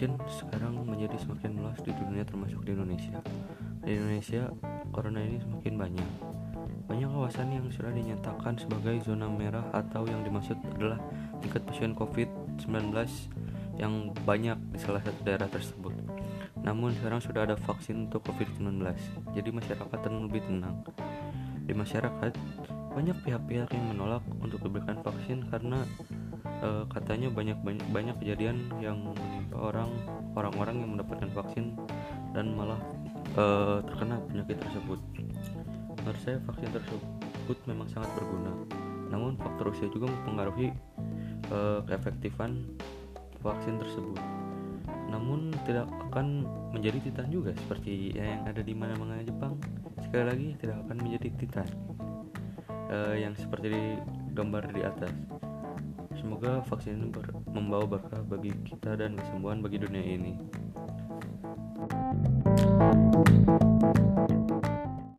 mungkin sekarang menjadi semakin meluas di dunia termasuk di Indonesia. Di Indonesia, corona ini semakin banyak. Banyak kawasan yang sudah dinyatakan sebagai zona merah atau yang dimaksud adalah tingkat pasien COVID-19 yang banyak di salah satu daerah tersebut. Namun sekarang sudah ada vaksin untuk COVID-19, jadi masyarakat tenang lebih tenang. Di masyarakat, banyak pihak-pihak yang menolak untuk diberikan vaksin karena e, katanya banyak banyak banyak kejadian yang orang orang-orang yang mendapatkan vaksin dan malah e, terkena penyakit tersebut. Menurut saya vaksin tersebut memang sangat berguna. Namun faktor usia juga mempengaruhi e, keefektifan vaksin tersebut. Namun tidak akan menjadi titan juga seperti yang ada di mana-mana Jepang. Sekali lagi tidak akan menjadi titan uh, yang seperti gambar di atas. Semoga vaksin ini membawa berkah bagi kita dan kesembuhan bagi dunia ini.